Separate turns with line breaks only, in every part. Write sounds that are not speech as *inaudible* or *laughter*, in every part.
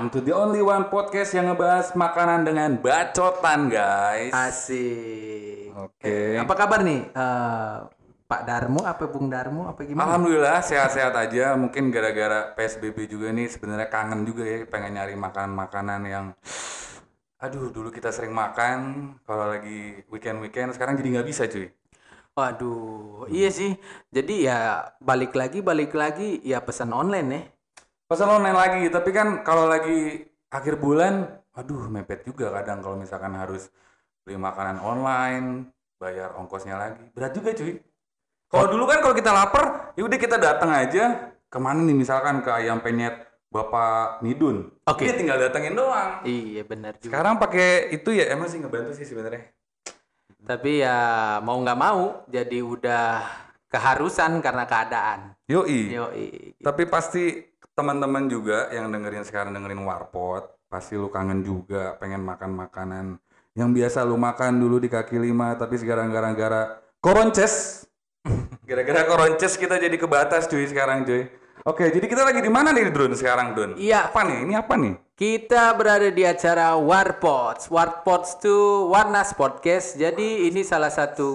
Welcome to the only one podcast yang ngebahas makanan dengan bacotan, guys.
Asik.
Oke.
Eh, Apa kabar nih? Eh, Pak Darmo apa Bung Darmo apa gimana?
Alhamdulillah sehat-sehat aja. Mungkin gara-gara PSBB juga nih sebenarnya kangen juga ya pengen nyari makanan-makanan yang aduh dulu kita sering makan kalau lagi weekend-weekend sekarang jadi nggak bisa cuy.
Waduh, iya sih. Jadi ya balik lagi balik lagi ya pesan online nih.
Pesan online lagi, tapi kan kalau lagi akhir bulan, aduh mepet juga kadang kalau misalkan harus beli makanan online, bayar ongkosnya lagi. Berat juga cuy. Kalau dulu kan kalau kita lapar, ya udah kita datang aja ke mana nih misalkan ke ayam penyet Bapak Midun.
Oke.
Dia tinggal datengin doang.
Iya benar juga.
Sekarang pakai itu ya emang sih ngebantu sih sebenarnya.
Tapi ya mau nggak mau jadi udah keharusan karena keadaan.
Yoi.
Yoi.
Tapi pasti teman-teman juga yang dengerin sekarang dengerin Warpot, pasti lu kangen juga pengen makan makanan yang biasa lu makan dulu di kaki lima, tapi sekarang gara-gara koronces, *laughs* gara-gara koronces kita jadi ke batas cuy sekarang cuy. Oke, jadi kita lagi di mana nih Drone sekarang Don?
Iya.
Apa nih? Ini apa nih?
Kita berada di acara Warpots. Warpots itu Warnas Podcast. Jadi ini salah satu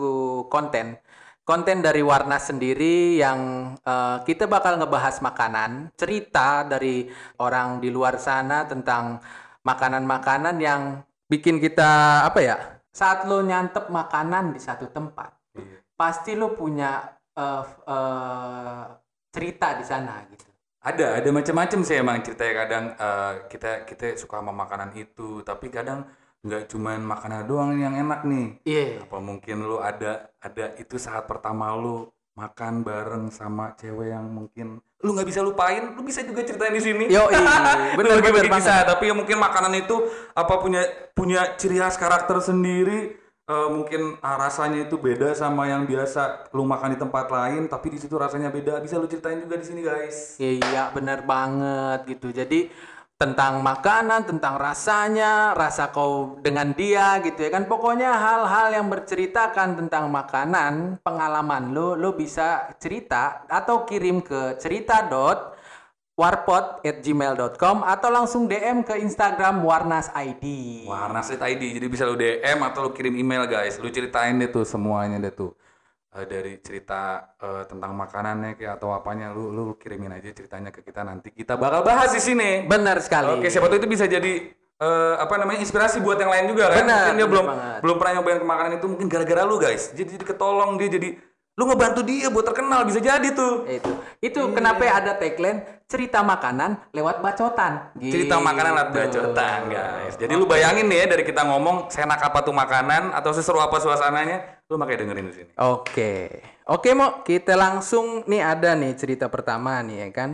konten. Konten dari Warnas sendiri yang eh, kita bakal ngebahas makanan, cerita dari orang di luar sana tentang makanan-makanan yang bikin kita apa ya? Saat lo nyantep makanan di satu tempat, pasti lo punya eh, eh, cerita di sana gitu.
Ada, ada macam-macam sih emang ceritanya kadang eh, kita kita suka sama makanan itu, tapi kadang nggak cuman makanan doang yang enak nih.
Iya.
apa mungkin lu ada ada itu saat pertama lu makan bareng sama cewek yang mungkin lu nggak bisa lupain lu bisa juga ceritain di sini
Yo, *laughs* bener
Bener
bener
bisa tapi ya mungkin makanan itu apa punya punya ciri khas karakter sendiri eh, mungkin ah, rasanya itu beda sama yang biasa lu makan di tempat lain tapi di situ rasanya beda bisa lu ceritain juga di sini guys
Iya benar banget gitu. Jadi tentang makanan, tentang rasanya, rasa kau dengan dia gitu ya kan. Pokoknya hal-hal yang berceritakan tentang makanan, pengalaman lo, lo bisa cerita atau kirim ke cerita dot warpot@gmail.com atau langsung DM ke Instagram Warnas ID.
Warnas ID jadi bisa lu DM atau lu kirim email guys lu ceritain deh tuh semuanya deh tuh Eh, dari cerita eh, tentang makanannya kayak atau apanya lu lu kirimin aja ceritanya ke kita nanti kita bakal bahas di sini
Benar sekali.
oke siapa tahu itu bisa jadi eh, apa namanya inspirasi buat yang lain juga kan
Benar,
mungkin dia belum
banget.
belum pernah nyobain ke makanan itu mungkin gara-gara lu guys jadi jadi ketolong dia jadi lu ngebantu dia buat terkenal bisa jadi tuh
Itu. Itu kenapa ada tagline cerita makanan lewat bacotan.
cerita makanan lewat
Gitu.
bacotan guys jadi lu bayangin nih ya dari kita ngomong seenak apa tuh makanan atau seseru apa suasananya lu makanya dengerin di sini
Oke, oke mau kita langsung nih ada nih cerita pertama nih ya kan.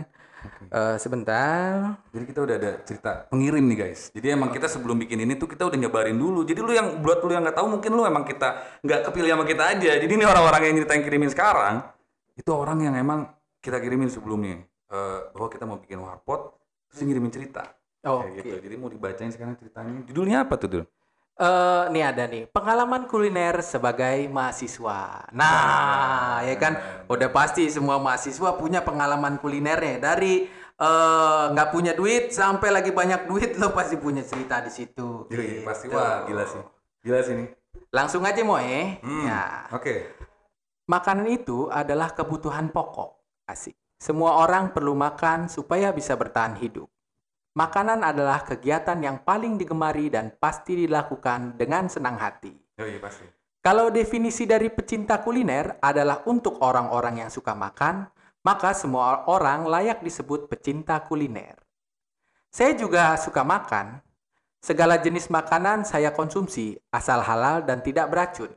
Eh, sebentar.
Jadi kita udah ada cerita pengirim nih guys. Jadi emang kita sebelum bikin ini tuh kita udah nyebarin dulu. Jadi lu yang buat lu yang nggak tahu mungkin lu emang kita nggak kepilih sama kita aja. Jadi ini orang-orang yang nyeritain kirimin sekarang itu orang yang emang kita kirimin sebelumnya Eh, bahwa kita mau bikin warpot terus ngirimin cerita.
Oke.
Kayak gitu. Jadi mau dibacain sekarang ceritanya. Judulnya apa tuh dulu?
Eh, nih ada nih pengalaman kuliner sebagai mahasiswa. Nah, ya kan udah pasti semua mahasiswa punya pengalaman kulinernya dari eh, nggak punya duit sampai lagi banyak duit lo pasti punya cerita di situ.
Pasti
Gitu.
wah gila sih. Gila sih ini.
Langsung aja mau eh.
Hmm,
Ya.
Oke.
Makanan itu adalah kebutuhan pokok. Asik. Semua orang perlu makan supaya bisa bertahan hidup. Makanan adalah kegiatan yang paling digemari dan pasti dilakukan dengan senang hati.
Oh iya pasti.
Kalau definisi dari pecinta kuliner adalah untuk orang-orang yang suka makan, maka semua orang layak disebut pecinta kuliner. Saya juga suka makan. Segala jenis makanan saya konsumsi asal halal dan tidak beracun.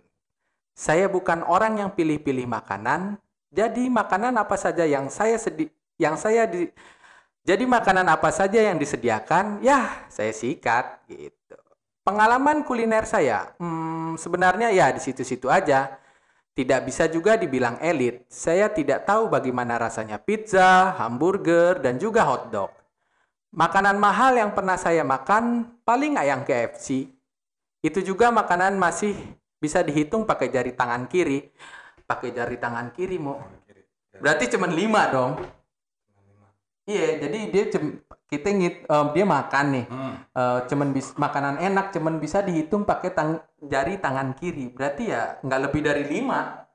Saya bukan orang yang pilih-pilih makanan, jadi makanan apa saja yang saya sedi yang saya di jadi makanan apa saja yang disediakan, ya saya sikat gitu. Pengalaman kuliner saya, hmm, sebenarnya ya di situ-situ aja. Tidak bisa juga dibilang elit. Saya tidak tahu bagaimana rasanya pizza, hamburger, dan juga hotdog. Makanan mahal yang pernah saya makan paling ayam KFC. Itu juga makanan masih bisa dihitung pakai jari tangan kiri. Pakai jari tangan kiri mau. Berarti cuma lima dong. Iya, jadi dia cem- kita ngit, em, dia makan nih.
Hmm.
Eh, cuman bis, makanan enak cuman bisa dihitung pakai tang, jari tangan kiri. Berarti ya nggak lebih dari lima.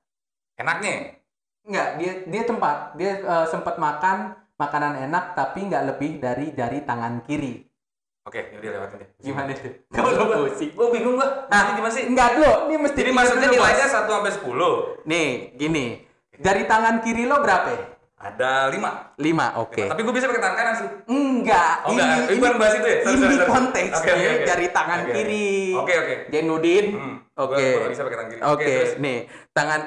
Enaknya?
Nggak, dia dia tempat dia eh, sempat makan makanan enak tapi nggak lebih dari jari tangan kiri.
Oke, yaudah lewatin deh.
Gimana tuh? Kamu udah pusing.
Gue bingung gua.
Ah,
Ini gimana sih?
Enggak dulu, ini mesti
Jadi maksudnya nilainya. 1 sampai 10.
Nih, gini. Jari tangan kiri lo berapa?
Ada 5.
5, oke.
Tapi gue bisa pakai tangan kanan sih.
Enggak,
Oh, enggak. Ini bukan bahas itu ya? Sorry,
ini
sorry,
konteksnya
Oke, oke, oke.
jari tangan
oke.
kiri.
Oke, oke.
Jenudin.
Hmm,
Oke.
bisa pakai tangan kiri.
Oke,
Oke, terus?
nih, tangan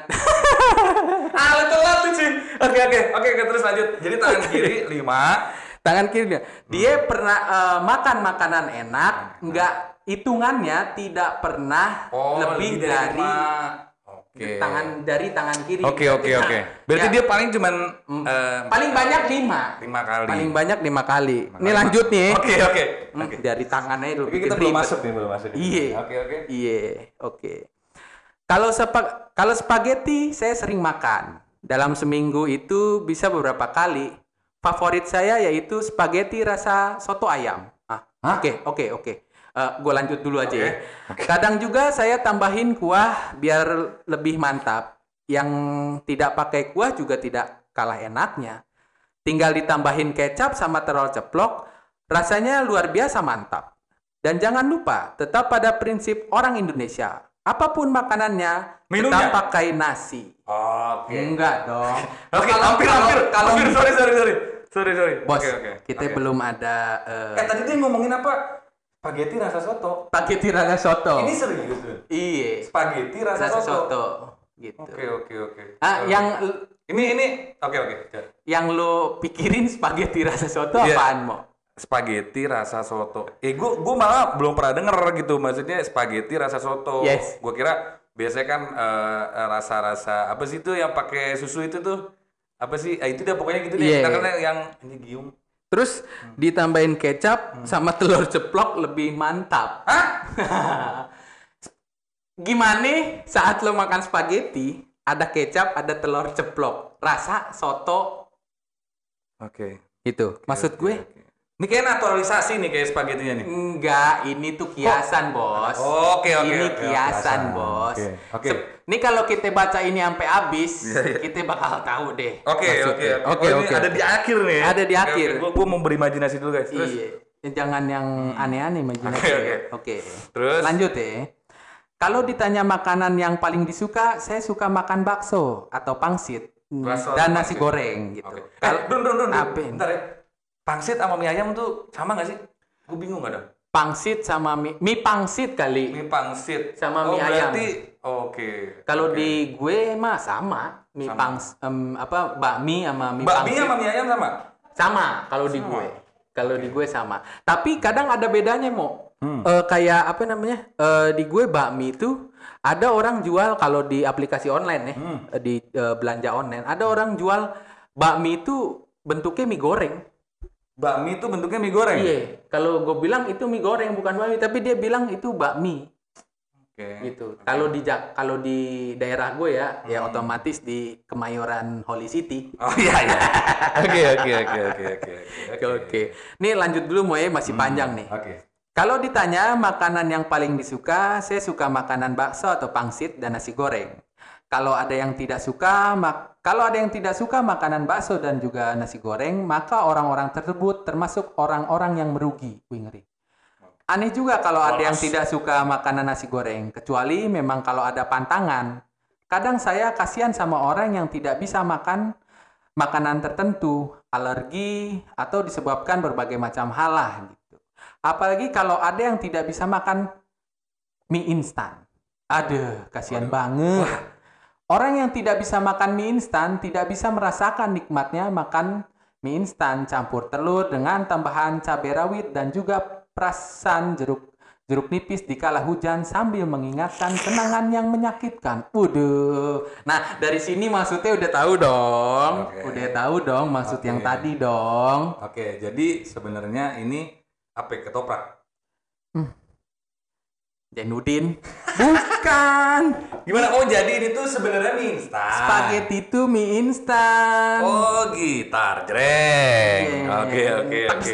*laughs*
Ah, lu telat tuh, Cing. Oke, oke. Oke, oke, terus lanjut. Jadi tangan kiri 5.
tangan kiri dia. Dia
Hmm.
pernah eh, makan makanan enak, enggak hitungannya tidak pernah
Oh,
lebih dari,
lima. Oke.
tangan dari tangan kiri.
Oke, oke,
Nah,
oke. Berarti
ya,
dia paling cuman eh,
paling banyak lima.
5 kali.
Paling banyak lima kali.
Lima
Ini lanjut nih.
Oke, oke.
Hmm,
Oke.
Dari tangannya dulu.
Oke, kita belum masuk nih, belum masuk.
Iya.
Oke, oke.
Iya, oke. Kalau sepa- kalau spaghetti saya sering makan. Dalam seminggu itu bisa beberapa kali. Favorit saya yaitu spaghetti rasa soto ayam. Ah,
Hah?
oke, oke, oke. gue lanjut dulu aja
Oke,
ya. Kadang juga saya tambahin kuah biar lebih mantap. Yang tidak pakai kuah juga tidak kalah enaknya. Tinggal ditambahin kecap sama telur ceplok, rasanya luar biasa mantap. Dan jangan lupa, tetap pada prinsip orang Indonesia. Apa pun makanannya,
Minumnya?
tetap pakai nasi.
Oke.
Enggak dong. *laughs*
Oke,
Kalau-
hampir,
kalau-
hampir.
Kalau
hampir, sorry, sorry, sorry. Sorry, sorry.
bos,
Oke, oke.
kita
Oke.
belum ada eh,
Eh, tadi dia ngomongin apa? Spaghetti rasa soto.
spaghetti rasa soto.
Ini serius tuh.
Iya,
Spaghetti rasa,
rasa
soto.
soto. Gitu.
Oke, oke, oke.
Ah,
Eh,
yang
ini ini oke, oke.
yang lo pikirin spaghetti rasa soto
Iya.
apaan mo?
Spaghetti rasa soto. Eh, gua gua malah belum pernah denger gitu. Maksudnya spaghetti rasa soto.
Yes.
Gua kira biasanya kan eh, eh, rasa-rasa apa sih itu yang pakai susu itu tuh? Apa sih? Ah, itu dah pokoknya gitu deh.
Iya.
Kita kan yang ini gium.
Terus ditambahin kecap sama telur ceplok lebih mantap.
Hah? *laughs*
Gimana saat lo makan spaghetti, ada kecap, ada telur ceplok. Rasa soto
Oke.
itu. Maksud gue
Ini kayak naturalisasi nih kayak spagettinya nih.
enggak, ini tuh kiasan, Bos.
Oke, oke,
Ini
oke,
kiasan,
kiasan.
Bos.
Oke, oke.
Sep- Ini kalau kita baca ini sampai habis,
Iya, iya.
kita bakal tahu deh.
Oke, oke, oke.
Oke,
Oh. Ada di akhir nih. ya?
Ada di akhir.
oke. Gua, gua mau berimajinasi dulu guys. Terus.
Iya. Jangan yang aneh-aneh imajinasi.
Oke,
ya.
oke.
Oke.
Terus?
Lanjut ya. Kalau ditanya makanan yang paling disuka, saya suka makan bakso atau pangsit Hmm, dan nasi
pangsit?
goreng gitu.
Oke.
Kalau
Eh, dun, dun, dun, dun.
Apa ini?
Bentar ya. Pangsit sama mie ayam tuh sama gak sih? Gue bingung gak ada.
pangsit sama mie, mie pangsit kali.
Mie pangsit.
Sama
oh,
mie ayam.
berarti, Oke.
Kalau di gue mah sama, mie
Sama.
pangs em, apa bakmi sama mie
Bakmi
pangsit.
sama mie ayam sama?
Sama kalau di gue. Kalau di gue sama. Tapi kadang ada bedanya, Mo.
Hmm.
Eh, kayak apa namanya? Eh, di gue bakmi itu ada orang jual kalau di aplikasi online ya,
Hmm.
di eh, belanja online, ada orang jual bakmi itu bentuknya mie goreng.
Bakmi itu bentuknya mie goreng?
Iya. Kalau gue bilang itu mie goreng bukan bakmi, tapi dia bilang itu bakmi
Oke.
gitu. Kalau di kalau di daerah gue ya, ya otomatis di Kemayoran Holy City.
Oh iya iya. *laughs* Oke oke oke oke oke.
Oke, oke. Nih lanjut dulu Mo ya, masih panjang nih.
Oke.
Kalau ditanya makanan yang paling disuka, saya suka makanan bakso atau pangsit dan nasi goreng. Kalau ada yang tidak suka, mak kalau ada yang tidak suka makanan bakso dan juga nasi goreng, maka orang-orang tersebut termasuk orang-orang yang merugi. Wih ngeri. Aneh juga kalau ada yang tidak suka makanan nasi goreng, kecuali memang kalau ada pantangan. Kadang saya kasihan sama orang yang tidak bisa makan makanan tertentu, alergi, atau disebabkan berbagai macam hal lah gitu. Apalagi kalau ada yang tidak bisa makan mie instan. Aduh, kasihan banget. Orang yang tidak bisa makan mie instan tidak bisa merasakan nikmatnya makan mie instan campur telur dengan tambahan cabai rawit dan juga perasan jeruk jeruk nipis di kala hujan sambil mengingatkan kenangan yang menyakitkan. Waduh. Nah, dari sini maksudnya udah tahu dong.
Oke.
Udah tahu dong maksud yang
Oke.
tadi dong.
Oke, jadi sebenarnya ini apa ketoprak?
Zainuddin. Bukan.
Gimana? Oh jadi ini tuh sebenarnya mie instan.
Spaghetti itu mie instan.
Oh gitar jreng.
Iya.
Oke oke oke.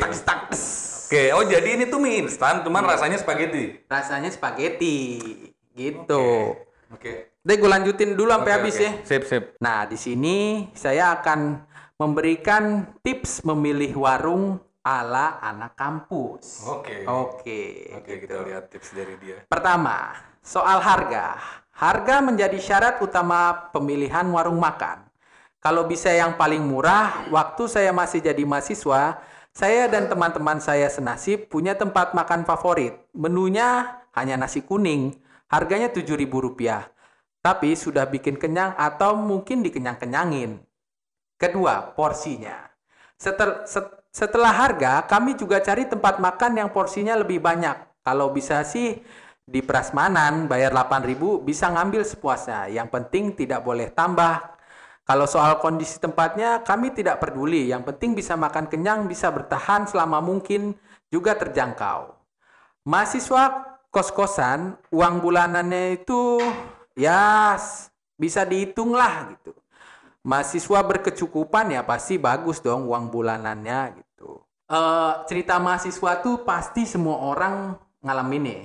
Oke. Oh jadi ini tuh mie instan, cuman rasanya spaghetti.
Rasanya spaghetti. Gitu.
Oke.
Deh gue lanjutin dulu sampai
Oke,
habis
oke.
ya.
Sip sip.
Nah, di sini saya akan memberikan tips memilih warung ala anak kampus.
Oke.
Oke.
Oke kita lihat tips dari dia.
Pertama, soal harga. Harga menjadi syarat utama pemilihan warung makan. Kalau bisa yang paling murah, waktu saya masih jadi mahasiswa, saya dan teman-teman saya senasib punya tempat makan favorit. Menunya hanya nasi kuning, harganya Rp7.000. Tapi sudah bikin kenyang atau mungkin dikenyang-kenyangin. Kedua, porsinya. Setel- set- setelah harga, kami juga cari tempat makan yang porsinya lebih banyak. Kalau bisa sih di prasmanan bayar 8.000 bisa ngambil sepuasnya. Yang penting tidak boleh tambah. Kalau soal kondisi tempatnya, kami tidak peduli. Yang penting bisa makan kenyang, bisa bertahan selama mungkin, juga terjangkau. Mahasiswa kos-kosan, uang bulanannya itu ya bisa dihitung lah gitu. Mahasiswa berkecukupan ya pasti bagus dong uang bulanannya gitu. Eh cerita mahasiswa tuh pasti semua orang ngalamin ya.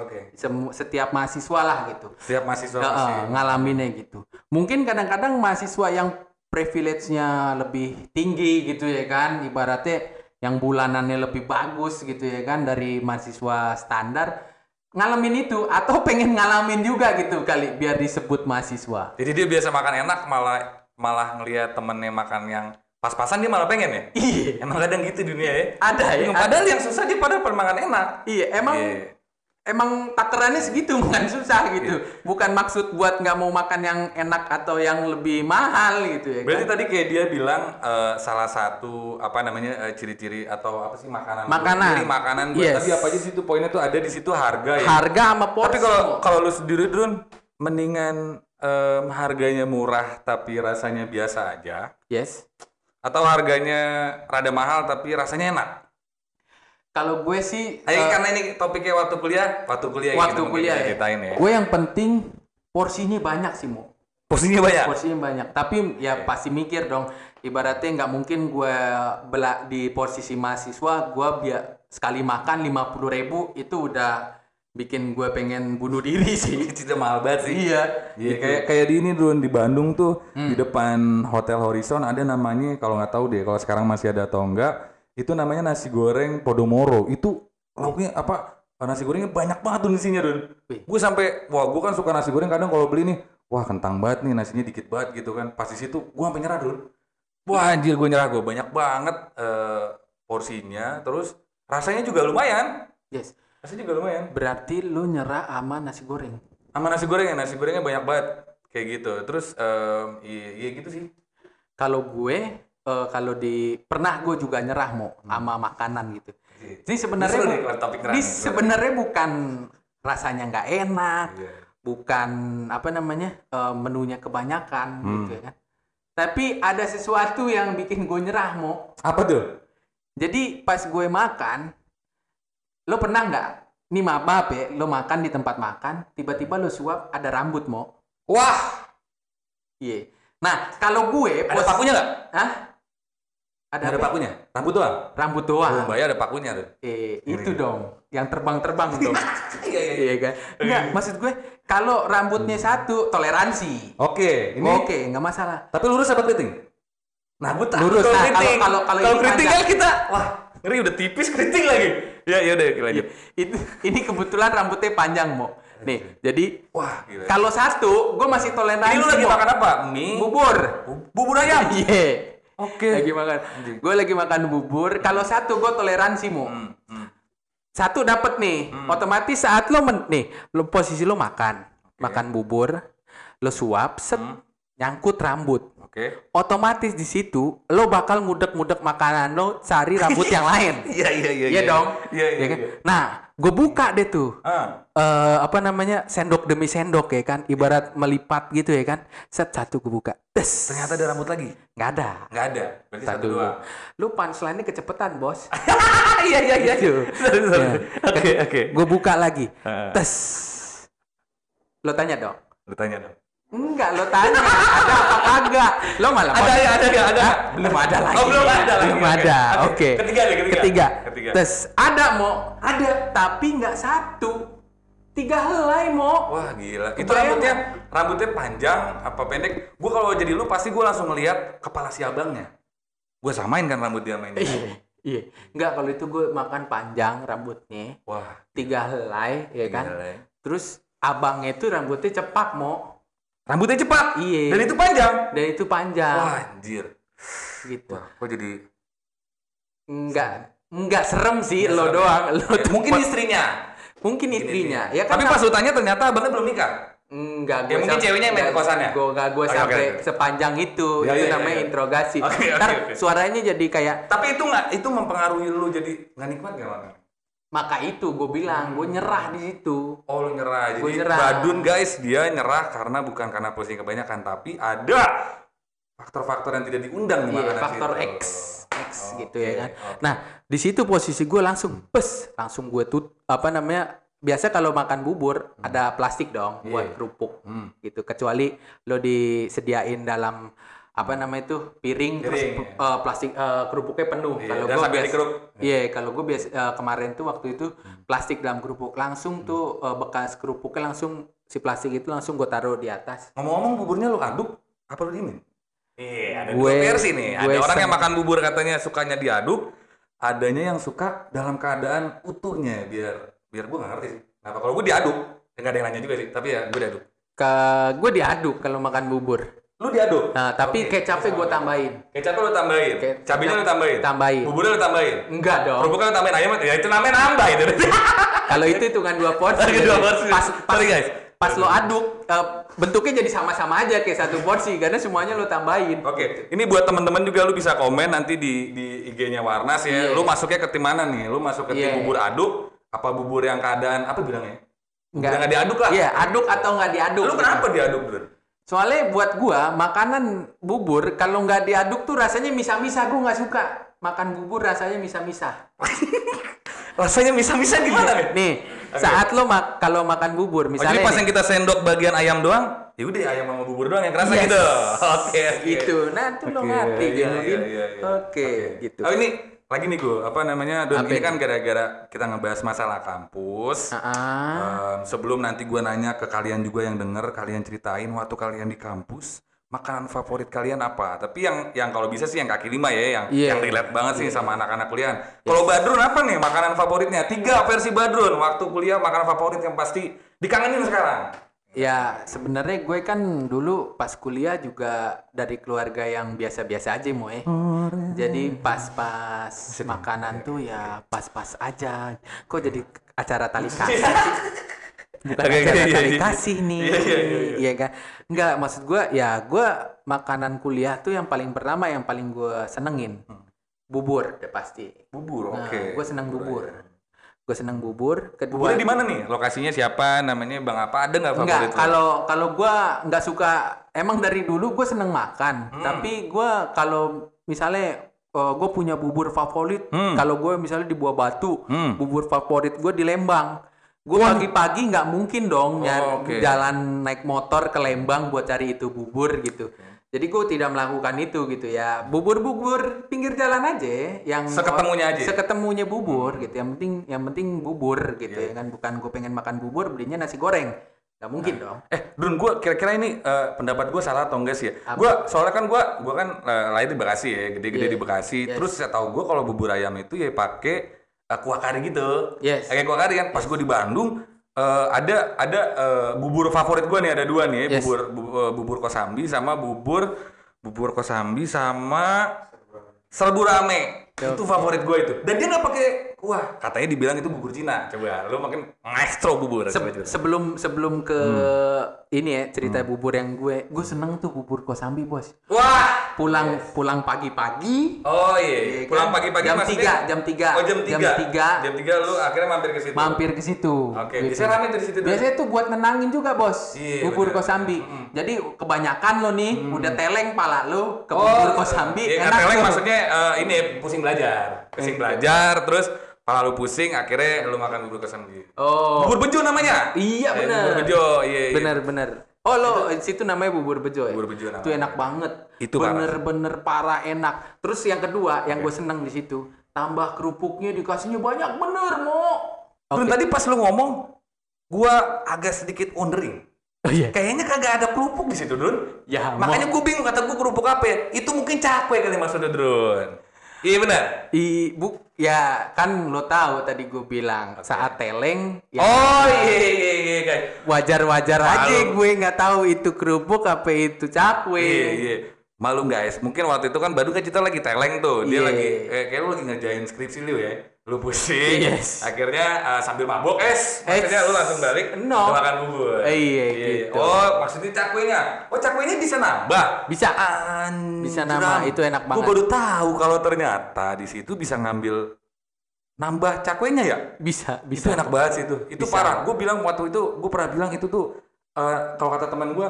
Oke.
Semu- setiap mahasiswa lah gitu.
Setiap mahasiswa
Heeh,
pasti.
ngalaminnya gitu. Mungkin kadang-kadang mahasiswa yang privilege-nya lebih tinggi gitu ya kan, ibaratnya yang bulanannya lebih bagus gitu ya kan dari mahasiswa standar ngalamin itu atau pengen ngalamin juga gitu kali biar disebut mahasiswa.
Jadi dia biasa makan enak malah malah ngelihat temennya makan yang pas-pasan dia malah pengen ya.
Iya,
Emang kadang gitu dunia ya.
ada ya.
Padahal yang susah dia pada makan enak.
Iya, emang
Iya.
Emang takarannya segitu *laughs* bukan susah gitu. Bukan maksud buat nggak mau makan yang enak atau yang lebih mahal gitu ya.
Berarti
kan?
tadi kayak dia bilang eh, salah satu apa namanya eh, ciri-ciri atau apa sih makanan?
Makanan.
Ciri makanan. gue.
Yes.
Tapi apa aja sih itu poinnya tuh ada di situ harga ya.
harga sama porsi.
Tapi kalau kalau lu sendiri Drun mendingan em, harganya murah tapi rasanya biasa aja
yes.
atau harganya rada mahal tapi rasanya enak.
Kalau gue sih
Ayo
eh,
karena ini topiknya waktu kuliah, waktu kuliah
waktu
gitu
kuliah ya.
ceritain ya.
Gue yang penting porsinya banyak sih mau.
Porsinya banyak.
Porsinya banyak. Tapi ya pasti mikir dong. Ibaratnya nggak mungkin gue bela di posisi mahasiswa, gue biar sekali makan 50.000 ribu itu udah bikin gue pengen bunuh diri *laughs* sih.
Itu mahal banget sih.
iya.
Iya kayak kayak di ini dulu di Bandung tuh di depan Hotel Horizon ada namanya kalau nggak tahu deh kalau sekarang masih ada atau enggak itu namanya nasi goreng Podomoro. Itu lauknya apa? Nasi gorengnya banyak banget tuh isinya Dun. Gue sampai wah gue kan suka nasi goreng. Kadang kalau beli nih wah kentang banget nih nasinya dikit banget gitu kan. Pas di situ gue sampai nyerah Dun. Wah anjir gue nyerah. Gue banyak banget eh, porsinya. Terus rasanya juga lumayan.
Yes.
rasanya juga lumayan.
Berarti lu nyerah sama nasi goreng.
sama nasi gorengnya nasi gorengnya banyak banget. Kayak gitu. Terus em, iya, iya gitu sih.
Kalau gue eh, kalau di pernah gue juga nyerah mau sama makanan gitu. Ini sebenarnya ini sebenarnya bukan rasanya nggak enak,
Iya.
bukan apa namanya eh, menunya kebanyakan
Hmm.
gitu ya kan. Tapi ada sesuatu yang bikin gue nyerah mau.
apa tuh
Jadi pas gue makan, lo pernah nggak? Nih maaf maaf ya, lo makan di tempat makan, tiba-tiba lo suap ada rambut mau.
wah
Iya. Nah kalau gue
ada
pos-
pakunya nggak
Hah? Ada,
ada pakunya rambut doang
Rambut
oh
doang.
mbak ada pakunya tuh
Eh, itu dong, yang terbang-terbang dong. *laughs*
iya iya
iya kan? Enggak, maksud gue kalau rambutnya satu toleransi.
oke ini
Oke, nggak masalah.
tapi lurus apa keriting nah gue takut
Lurus.
kalau
Nah,
keriting
kalau- kalau- kalau
kalau keriting kan kita wah ngeri udah tipis keriting lagi ya ya udah lanjut
Itu ini kebetulan rambutnya panjang, Mo. Nih, jadi
wah
kalau satu, gue masih toleransi.
ini lu lagi makan apa mie
Bubur.
Bu- bubur ayam
Iya.
Oke
Lagi makan. Gue lagi makan bubur. Kalau satu gue toleransi, Mo.
Hmm, hmm.
Satu dapat nih, otomatis saat lo men nih, lo posisi lo makan, makan bubur, lo suap, set,
Hmm.
nyangkut rambut.
oke
Otomatis di situ lo bakal ngudek-ngudek makanan lo cari rambut yang lain. *laughs*
iya iya iya
Iya dong.
iya iya
Ya kan?
iya.
Nah, gue buka deh tuh
Ah.
eh apa namanya sendok demi sendok ya kan ibarat melipat gitu ya kan set satu gue buka tes
Ternyata ada rambut lagi.
nggak ada
Nggak ada. Berarti satu,
satu
doang.
lu punchline-nya kecepetan bos *laughs*
Iya iya iya.
Gitu. Ya.
Oke oke.
gue buka lagi
Heeh.
tes lo tanya dong
Lu tanya dong.
Enggak lo tanya ada apa kagak lo malah
Ada ya, ada ya, ada.
Belum ada lagi
Oh, belum ada lagi.
belum ada
Oke.
oke
Ketiga nih, ketiga.
ketiga
Ketiga.
tes ada mau ada tapi nggak satu tiga helai mau
Wah gila. Itu
Kebayang
rambutnya rambutnya panjang apa pendek? Gue kalau jadi lu pasti gue langsung ngeliat kepala si abangnya. Gue samain kan rambut dia main.
iya iya nggak kalau itu gue makan panjang rambutnya
Wah.
tiga helai ya kan
gila ya.
terus abangnya itu rambutnya cepak mau
Rambutnya cepat.
Iya.
Dan itu panjang.
dan itu panjang
Wah anjir.
gitu
Wah, kok jadi
enggak enggak serem sih
Nggak
lo
serem
doang lo
Ya,
tuh
mungkin istrinya.
mungkin istrinya ya kan
Tapi pas lu tanya ternyata abangnya belum nikah.
Enggak,
Ya, mungkin ceweknya yang main kosannya?
Gue enggak gue
Oke,
sampai
oke.
sepanjang itu.
Ya,
itu
ya, ya,
namanya
ya.
interogasi.
Oke, oke,
Ntar
oke.
suaranya jadi kayak
Tapi itu nggak itu mempengaruhi lu jadi nggak nikmat gak makan?
Maka itu gue bilang gue nyerah di situ.
Oh lu nyerah. Jadi
Gua nyerah.
Badun guys dia nyerah karena bukan karena pusing kebanyakan tapi ada faktor-faktor yang tidak diundang di
Iya,
makanan
faktor
situ.
X, X gitu
Oke,
ya kan.
oke.
Nah, di situ posisi gue langsung pes, langsung gue tut apa namanya? Biasa kalau makan bubur ada plastik dong
Iya.
buat kerupuk
Hmm.
gitu. Kecuali lo disediain dalam apa namanya itu piring, terus
Piring, ya.
eh, plastik eh, kerupuknya penuh.
Iya,
kalau gue
sambil dikeruk.
Iya, kalau gue biasa eh, kemarin tuh waktu itu
Hmm.
plastik dalam kerupuk langsung tuh eh, bekas kerupuknya langsung si plastik itu langsung gue taruh di atas.
Ngomong-ngomong buburnya lu aduk apa lu diemin? Iya, ada
Gue-
dua versi nih. Ada orang yang makan bubur katanya sukanya diaduk, adanya yang suka dalam keadaan utuhnya biar biar gue nggak ngerti sih. Kenapa kalau gue diaduk? Ya, nggak ada yang nanya juga sih, tapi ya gue diaduk.
Ke gue diaduk kalau makan bubur.
Lu diaduk?
Nah, tapi
Oke.
kecapnya gue tambahin.
Kecapnya lu tambahin,
Ke-
cabenya lu tambahin,
tambahin.
buburnya lu tambahin,
Enggak dong.
kerupuknya lu tambahin, ayam ya itu namanya nambah itu. *laughs*
Kalau itu hitungan dua porsi.
Dua porsi.
Pas, pas,
Sorry, guys.
Pas lo aduk, eh, bentuknya jadi sama-sama aja kayak satu porsi karena semuanya lo tambahin.
Oke, ini buat teman-teman juga lu bisa komen nanti di di IG-nya Warnas ya.
Iya.
Lu masuknya ke tim mana nih? Lu masuk ke tim
Iya.
bubur aduk apa bubur yang keadaan apa bilangnya?
Enggak.
Udah nggak diaduk lah.
Iya, aduk atau nggak diaduk.
Lu kenapa diaduk, Bro?
Soalnya buat gua makanan bubur kalau nggak diaduk tuh rasanya misa-misa gua nggak suka. Makan bubur rasanya misa-misa. *laughs*
Rasanya misa-misa gimana nih?
Nih,
Oke.
saat lo mak kalau makan bubur
Oh,
misalnya
jadi pas
nih,
yang kita sendok bagian ayam doang, ya udah ayam sama bubur doang yang kerasa
Yes.
gitu. *laughs* Oke, oke.
gitu. Nah, tuh lo
Oke,
ngerti Janudin.
iya, iya, iya.
Oke, gitu.
Oh ini lagi nih gue, apa namanya? Don, ini kan gara-gara kita ngebahas masalah kampus.
Ah,
Em, sebelum nanti gue nanya ke kalian juga yang denger, kalian ceritain waktu kalian di kampus makanan favorit kalian apa? Tapi yang yang kalau bisa sih yang kaki lima ya, yang
Iya.
yang relate banget sih sama anak-anak kuliah. Kalau Badrun apa nih makanan favoritnya? Tiga versi Badrun waktu kuliah makanan favorit yang pasti dikangenin sekarang.
Ya, sebenarnya gue kan dulu pas kuliah juga dari keluarga yang biasa-biasa aja, Moe. Jadi pas-pas makanan tuh ya pas-pas aja. Kok jadi acara tali *laughs* kasih sih? Bukan
Oke,
acara
iya,
tali
iya.
kasih nih.
Iya, iya,
kan? Enggak, maksud gue ya gue makanan kuliah tuh yang paling pertama yang paling gue senengin. Bubur, udah pasti.
Bubur,
Nah,
oke.
gue seneng bubur. Gue seneng bubur. Kedua,
Buburnya di mana nih? Lokasinya siapa? Namanya Bang apa? Ada nggak favorit?
Enggak, kalau kalau gua nggak suka emang dari dulu gue seneng makan,
Hmm.
tapi gua kalau misalnya gue punya bubur favorit,
Hmm.
kalau gue misalnya di Buah Batu,
Hmm.
bubur favorit gue di Lembang. Gue pagi-pagi nggak mungkin dong
Oh, oke.
jalan naik motor ke Lembang buat cari itu bubur gitu. Jadi gue tidak melakukan itu gitu ya. Bubur-bubur pinggir jalan aja yang
Seketemunya aja?
Seketemunya bubur gitu. Yang penting yang penting bubur gitu
Iya.
ya kan bukan gue pengen makan bubur belinya nasi goreng. Gak mungkin dong.
Eh, Dun, gue kira-kira ini eh, pendapat gue salah atau enggak sih ya? Gue soalnya kan gue gue kan eh, lahir di Bekasi ya, gede-gede
Iya.
di Bekasi.
Yes.
Terus saya tahu gue kalau bubur ayam itu ya pakai eh, kuah kari gitu.
Yes.
Kayak kuah kari kan. Pas gue di Bandung eh, ada ada eh, bubur favorit gue nih ada dua nih,
Yes.
bubur bu- eh, bubur kosambi sama bubur bubur kosambi sama serbu rame. Itu favorit gue itu. Dan dia nggak pakai kuah. Katanya dibilang itu bubur Cina. Coba lu makin maestro bubur.
Se-
Coba, coba.
sebelum sebelum ke
Hmm.
ini ya cerita bubur yang gue gue seneng tuh bubur kosambi bos.
Wah,
pulang pulang pagi-pagi
Oh iya,
Iya
pulang
kan?
pagi-pagi
Jam tiga, jam tiga.
Oh jam
Jam
3.
tiga.
Jam 3 lu akhirnya mampir ke situ.
mampir ke situ.
Oke,
gitu.
biasanya rame tuh di situ.
Biasanya tuh buat nenangin juga bos,
Iya,
bubur
bener.
kosambi. Jadi kebanyakan lo nih udah teleng pala lo ke
Oh,
bubur kosambi,
iya,
enak
ngeteleng
tuh.
maksudnya eh, ini pusing belajar. Pusing belajar terus pala lu pusing akhirnya lu makan bubur kosambi.
Oh,
Bubur bejo namanya.
iya
Eh,
bener.
Bubur bejo, iya. iya.
Bener bener. Oh lo di situ namanya bubur bejo ya?
Bubur bejo namanya.
Itu enak banget.
Itu parah.
bener-bener parah enak. Terus yang kedua yang gue seneng di situ tambah kerupuknya dikasihnya banyak bener mo.
Dun, tadi pas lu ngomong gua agak sedikit wondering.
Oh iya.
Kayaknya kagak ada kerupuk di situ, Drun.
Ya,
Makanya gue bingung kata gue kerupuk apa ya? Itu mungkin cakwe kali maksudnya, Drun. Iya benar.
I, bu, ya kan lo tahu tadi gue bilang saat teleng ya
Oh iya iya iya guys.
wajar-wajar aja
Malu.
gue nggak tahu itu kerupuk apa itu cakwe.
Iya iya. Malu guys, mungkin waktu itu kan Badung kan kita lagi teleng tuh. Dia
Iya.
lagi eh, kayak lu lagi ngerjain skripsi lu ya. Lu pusing.
Yes.
Akhirnya eh, sambil mabok es. Maksudnya lu langsung balik
No.
makan bubur.
Eh, iya, gitu.
Oh, maksudnya cakwenya. Oh, cakwenya bisa nambah.
Bisa.
Anjir.
Bisa nambah, itu enak banget.
baru tahu kalau ternyata di situ bisa ngambil nambah cakwenya ya.
Bisa,
Itu
bisa.
enak banget sih itu. Itu
Bisa.
parah. Gue bilang waktu itu, gue pernah bilang itu tuh eh, kalau kata teman gue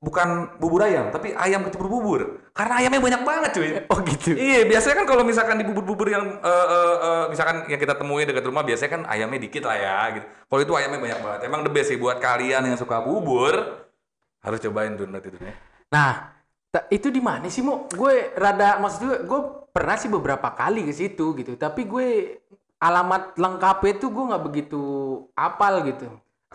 bukan bubur ayam, tapi ayam kecebur bubur. Karena ayamnya banyak banget cuy. *laughs*
Oh gitu.
Iya, biasanya kan kalau misalkan di bubur-bubur yang eh, eh, eh, misalkan yang kita temuin dekat rumah biasanya kan ayamnya dikit lah ya gitu. Kalau itu ayamnya banyak banget. Emang the best sih buat kalian yang suka bubur harus cobain tuh nanti tuh ya.
Nah, itu di mana sih mo? Gue rada maksud gue, gue pernah sih beberapa kali ke situ gitu, tapi gue alamat lengkapnya tuh gue nggak begitu apal gitu.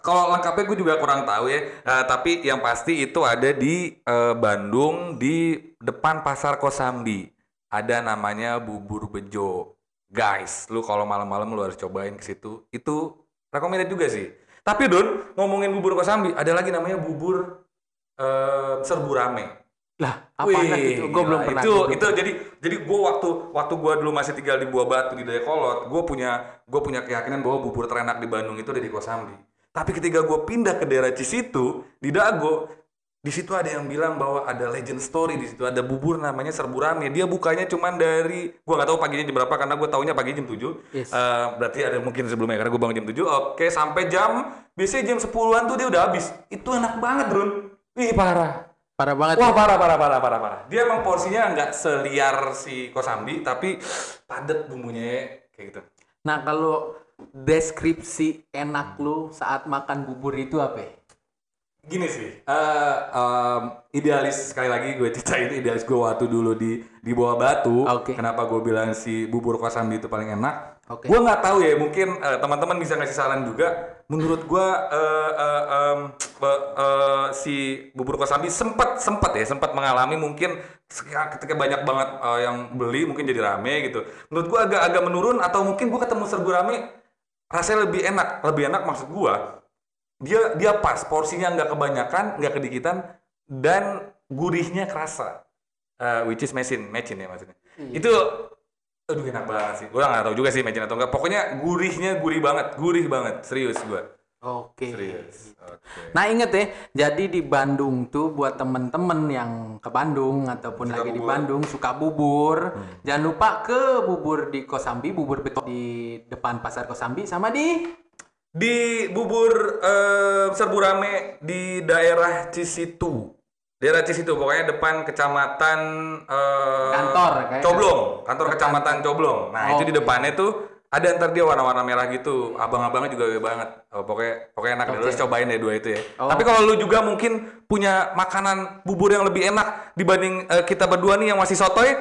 Kalau lengkapnya gue juga kurang tahu ya. Eh, tapi yang pasti itu ada di eh, Bandung di depan Pasar Kosambi. Ada namanya Bubur Bejo. Guys, lu kalau malam-malam lu harus cobain ke situ. Itu recommended juga sih. Tapi Don, ngomongin bubur Kosambi, ada lagi namanya bubur eh, serbu rame.
Lah, apa itu? Gue belum pernah.
Itu
belum
itu jadi jadi gue waktu waktu gue dulu masih tinggal di Buah Batu di Dayakolot, gue punya gue punya keyakinan bahwa bubur terenak di Bandung itu ada di Kosambi. Tapi ketika gue pindah ke daerah Cisitu di Dago, di situ ada yang bilang bahwa ada legend story di situ ada bubur namanya serbu rame. Dia bukanya cuman dari gue nggak tahu paginya jam berapa karena gue taunya pagi jam 7.
Yes.
Eh, berarti ada mungkin sebelumnya karena gue bangun jam 7. Oke, sampai jam biasanya jam 10-an tuh dia udah habis. Itu enak banget, Drun. Wih, parah.
Parah banget.
Wah
ya.
parah parah parah parah parah. Dia emang porsinya nggak seliar si Kosambi tapi padat bumbunya kayak gitu.
Nah, kalau deskripsi enak lu saat makan bubur itu apa?
Gini sih, eh, em, idealis sekali lagi gue ceritain idealis gue waktu dulu di di bawah batu.
Oke.
Kenapa gue bilang si bubur Kosambi itu paling enak?
Oke.
Gue nggak tahu ya, mungkin eh, teman-teman bisa ngasih saran juga. Menurut gue eh, eh, em, be- eh, si bubur Kosambi sempat sempat ya sempat mengalami mungkin ketika banyak banget eh, yang beli mungkin jadi rame gitu. Menurut gue agak agak menurun atau mungkin gue ketemu serbu rame rasanya lebih enak, lebih enak maksud gue dia dia pas porsinya nggak kebanyakan nggak kedikitan dan gurihnya kerasa. Eh, which is mesin mecin ya maksudnya. Itu aduh enak banget sih. Gue nggak tahu juga sih mecin atau enggak pokoknya gurihnya gurih banget gurih banget serius gue
Oke.
serius? Oke.
Nah inget ya, jadi di Bandung tuh buat temen-temen yang ke Bandung ataupun
Suka
lagi di
bubur.
Bandung suka bubur, jangan lupa ke bubur di Kosambi, bubur betul di depan pasar Kosambi sama di
di bubur eh, serbu rame di daerah Cisitu. Daerah Cisitu pokoknya depan kecamatan eh,
Kantor,
Coblong. Kantor kecamatan Coblong. Nah itu di depannya tuh ada ntar dia warna-warna merah gitu abang-abangnya juga gede banget oh, pokoknya pokoknya enak deh lu cobain deh dua itu ya
Oh.
tapi kalau lu juga mungkin punya makanan bubur yang lebih enak dibanding eh, kita berdua nih yang masih sotoy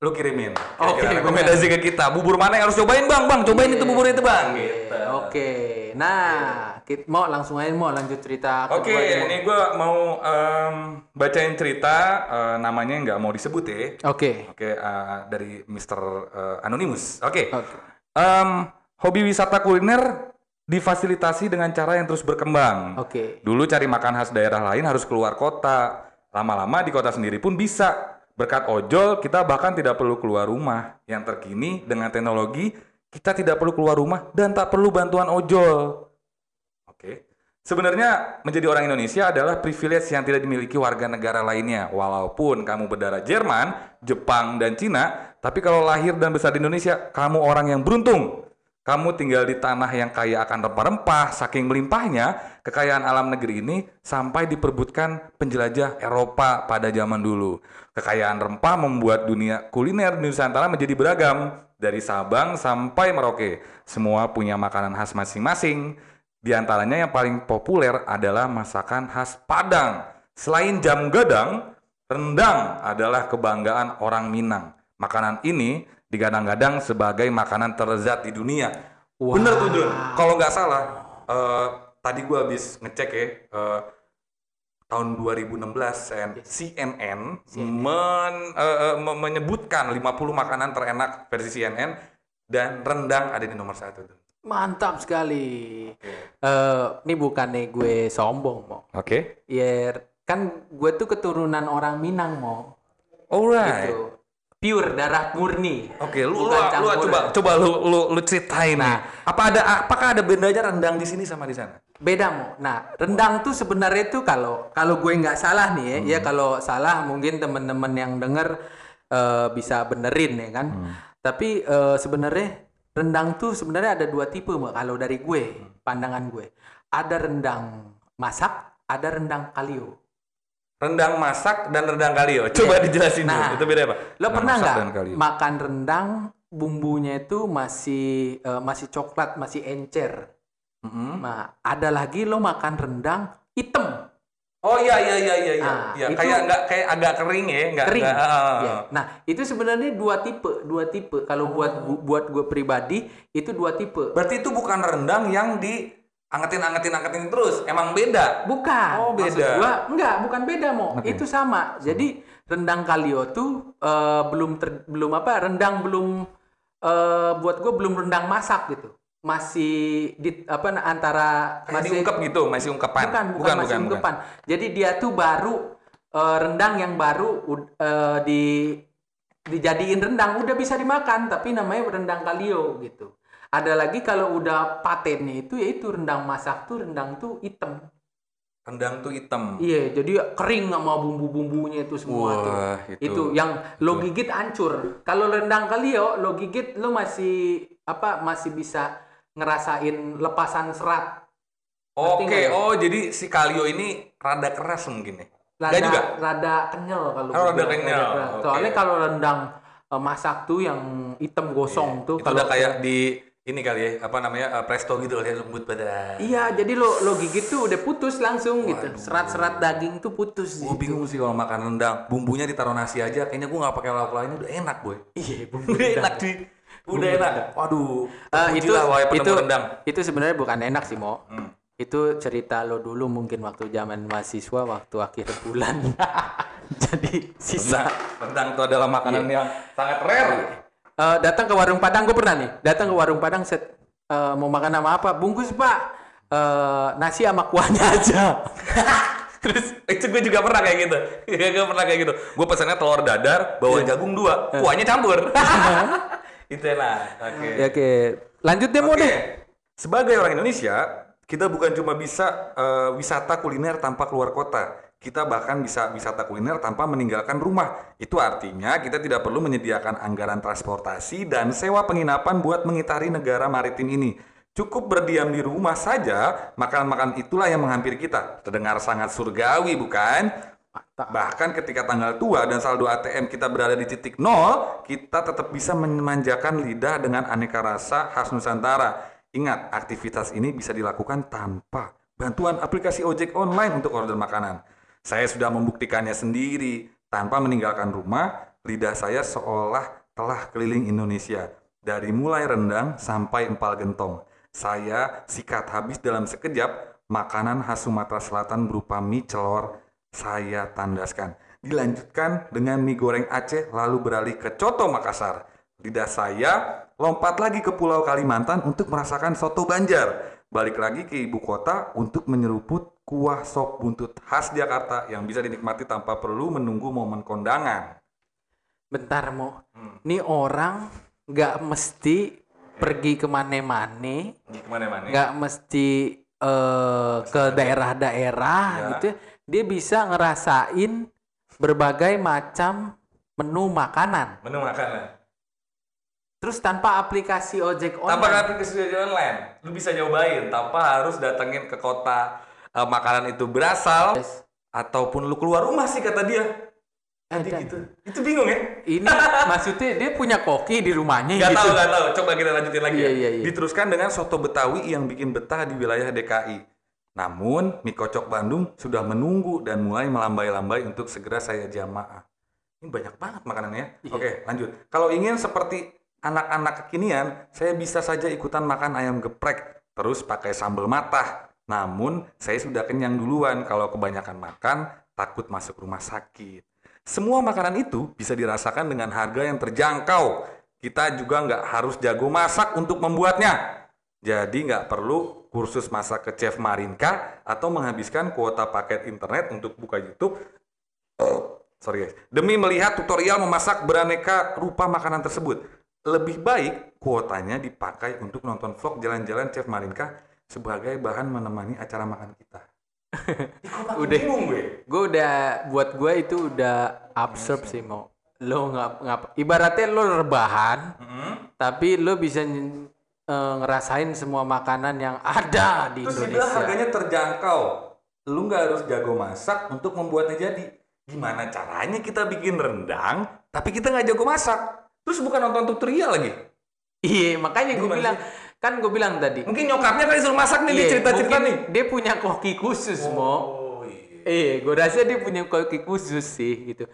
lu kirimin
Oke,
Kira-kira rekomendasi ke kita bubur mana yang harus cobain bang bang cobain itu bubur itu bang gitu
Oke, nah kita mau langsung aja mau lanjut cerita
Oke,
Mo.
ini gue mau em, bacain cerita eh, namanya nggak mau disebut ya.
Oke,
Oke, eh, dari Mr. eh, Anonymous. Oke.
Oke.
Em, hobi wisata kuliner difasilitasi dengan cara yang terus berkembang.
oke,
Dulu cari makan khas daerah lain harus keluar kota. Lama-lama di kota sendiri pun bisa. Berkat ojol, kita bahkan tidak perlu keluar rumah. Yang terkini dengan teknologi, kita tidak perlu keluar rumah dan tak perlu bantuan ojol. Oke. Sebenarnya menjadi orang Indonesia adalah privilege yang tidak dimiliki warga negara lainnya. Walaupun kamu berdarah Jerman, Jepang, dan Cina, tapi kalau lahir dan besar di Indonesia, kamu orang yang beruntung. Kamu tinggal di tanah yang kaya akan rempah-rempah, saking melimpahnya, kekayaan alam negeri ini sampai diperbutkan penjelajah Eropa pada zaman dulu. Kekayaan rempah membuat dunia kuliner di Nusantara menjadi beragam, dari Sabang sampai Merauke. Semua punya makanan khas masing-masing. Di antaranya yang paling populer adalah masakan khas Padang. Selain jam gadang, rendang adalah kebanggaan orang Minang. Makanan ini digadang-gadang sebagai makanan terlezat di dunia.
Wah.
Bener tuh Jun. Kalau nggak salah, eh, tadi gua habis ngecek ya, eh, tahun 2016 CN- CNN, men- eh, me- menyebutkan 50 makanan terenak versi CNN dan rendang ada di nomor satu tuh.
Mantap sekali. Eh, ini bukannya gue sombong, Mo.
Oke.
Ya, kan gue tuh keturunan orang Minang, Mo.
Alright.
Gitu. Pure darah murni.
Oke, lu, lu, lu coba coba lu lu, lu ceritain nih.
Nah.
Apa ada apakah ada bedanya rendang di sini sama di sana?
Beda mo. Nah, rendang tuh sebenarnya tuh kalau kalau gue nggak salah nih ya, ya kalau salah mungkin teman-teman yang denger eh, bisa benerin ya kan. Tapi eh, sebenarnya rendang tuh sebenarnya ada dua tipe Mo. kalau dari gue, pandangan gue. Ada rendang masak, ada rendang kalio.
Rendang masak dan rendang kalio. Coba dijelasin
Nah,
dulu. Itu beda apa?
Lo
Rendang
pernah nggak makan rendang bumbunya itu masih eh, masih coklat, masih encer.
Mm-mm.
Nah, ada lagi lo makan rendang hitam.
Oh iya iya iya iya iya.
Nah,
Iya,
itu-
kayak enggak kayak agak kering ya, enggak
kering.
enggak, ah, ah,
Iya.
ah.
Nah, itu sebenarnya dua tipe, dua tipe. Kalau buat buat gue pribadi itu dua tipe.
Berarti itu bukan rendang yang di angetin angetin angetin terus. Emang beda.
Bukan.
Oh,
Maksud
beda.
gua enggak, bukan beda, Mo.
Oke.
Itu sama. Jadi rendang kalio tuh eh, belum ter- belum apa? Rendang belum eh, buat gue belum rendang masak gitu. Masih di apa antara
Kayak
masih
diungkep gitu, masih ungkepan.
bukan, bukan, masih ungkepan. Jadi dia tuh baru eh, rendang yang baru eh, di dijadiin rendang udah bisa dimakan tapi namanya rendang kalio gitu. Ada lagi kalau udah patennya itu yaitu rendang masak tuh rendang tuh hitam.
Rendang tuh hitam.
Iya, jadi kering sama bumbu-bumbunya itu semua tuh.
Wah,
Itu.
itu.
yang lo gigit hancur. Kalau rendang kalio lo gigit lo masih apa masih bisa ngerasain lepasan serat.
Oke,
lo?
oh jadi si kalio ini rada keras mungkin ya?
Rada,
juga?
rada kenyal kalau
Oh, rada kenyal,
keras.
oke.
Soalnya kalau rendang eh, masak tuh yang hitam gosong tuh
Itu
kalau
udah kayak di ini kali ya, apa namanya? eh, presto gitu ya, lembut pada.
Iya, jadi lo lo gigit tuh udah putus langsung gitu. Serat-serat daging tuh putus.
Gue
gitu.
bingung sih kalau makan rendang, bumbunya ditaruh nasi aja, kayaknya gue nggak pakai lauk lainnya udah enak boy.
Iya, bumbu
Udah
rendang.
enak cuy, udah enak. Waduh,
Eh, itu
penemu
itu
rendang.
itu sebenarnya bukan enak sih mo
Hmm.
itu cerita lo dulu mungkin waktu zaman mahasiswa waktu akhir bulan *laughs* jadi sisa
Rendang itu adalah makanan
Iya.
yang sangat rare.
Eh, datang ke warung padang gue pernah nih datang ke warung padang set eh, mau makan sama apa bungkus pak Eh, nasi sama kuahnya *laughs* aja *laughs*
Terus itu gue juga pernah kayak gitu. gue pernah kayak gitu. Gue pesannya telur dadar, bawa jagung dua, kuahnya campur. *laughs* itu enak. Oke.
Ya, oke lanjut deh mau
Oke.
deh
Sebagai orang Indonesia, kita bukan cuma bisa eh, wisata kuliner tanpa keluar kota. Kita bahkan bisa wisata kuliner tanpa meninggalkan rumah. Itu artinya kita tidak perlu menyediakan anggaran transportasi dan sewa penginapan buat mengitari negara maritim ini. Cukup berdiam di rumah saja, makanan-makanan itulah yang menghampiri kita. Terdengar sangat surgawi, bukan? Bahkan ketika tanggal tua dan saldo ATM kita berada di titik nol, kita tetap bisa memanjakan lidah dengan aneka rasa khas Nusantara. Ingat, aktivitas ini bisa dilakukan tanpa bantuan aplikasi ojek online untuk order makanan. Saya sudah membuktikannya sendiri. Tanpa meninggalkan rumah, lidah saya seolah telah keliling Indonesia. Dari mulai rendang sampai empal gentong. Saya sikat habis dalam sekejap makanan khas Sumatera Selatan berupa mie celor saya tandaskan. Dilanjutkan dengan mie goreng Aceh lalu beralih ke coto Makassar. Lidah saya lompat lagi ke Pulau Kalimantan untuk merasakan soto Banjar. Balik lagi ke ibu kota untuk menyeruput kuah sop buntut khas Jakarta yang bisa dinikmati tanpa perlu menunggu momen kondangan.
bentar mau
Hmm.
ini orang nggak mesti pergi
ke mana-mana
nggak mesti eh ke daerah-daerah
Ya.
gitu dia bisa ngerasain berbagai macam menu makanan.
Menu makanan.
Terus tanpa aplikasi ojek
Tanpa
online.
aplikasi online, lu bisa nyobain tanpa harus datengin ke kota eh, makanan itu berasal
Yes.
ataupun lu keluar rumah sih kata dia.
Ada.
gitu. Itu bingung ya?
Ini *laughs* maksudnya dia punya koki di rumahnya
Gak
gitu.
tahu, gak tahu. Coba kita lanjutin lagi.
Iya,
ya.
iya, iya.
Diteruskan dengan soto Betawi yang bikin betah di wilayah DKI. Namun, mie kocok Bandung sudah menunggu dan mulai melambai-lambai untuk segera saya jamaah. Ini banyak banget makanannya.
Iya.
Oke, lanjut. Kalau ingin seperti anak-anak kekinian, saya bisa saja ikutan makan ayam geprek, terus pakai sambal matah. Namun, saya sudah kenyang duluan kalau kebanyakan makan, takut masuk rumah sakit. Semua makanan itu bisa dirasakan dengan harga yang terjangkau. Kita juga nggak harus jago masak untuk membuatnya. Jadi nggak perlu kursus masak ke Chef Marinka atau menghabiskan kuota paket internet untuk buka YouTube. Sorry guys. Demi melihat tutorial memasak beraneka rupa makanan tersebut. Lebih baik kuotanya dipakai untuk nonton vlog jalan-jalan Chef Marinka sebagai bahan menemani acara makan kita. *laughs*
Udah.
Udah bingung gue.
Gue udah buat gue itu udah absurd sih mau. Lo nggak ngap ibaratnya lo rebahan,
Mm-hmm.
tapi lo bisa eh, ngerasain semua makanan yang ada di
Terus
Indonesia.
harganya terjangkau. Lu nggak harus jago masak untuk membuatnya jadi. Gimana caranya kita bikin rendang, tapi kita nggak jago masak? Terus bukan nonton tutorial lagi.
Iya, makanya gue bilang kan gue bilang tadi.
Mungkin nyokapnya kali suruh masak nih, dia
iya,
cerita-cerita nih.
Dia punya koki khusus, Mo.
Oh iya.
Iya, gue rasa dia punya koki khusus sih gitu.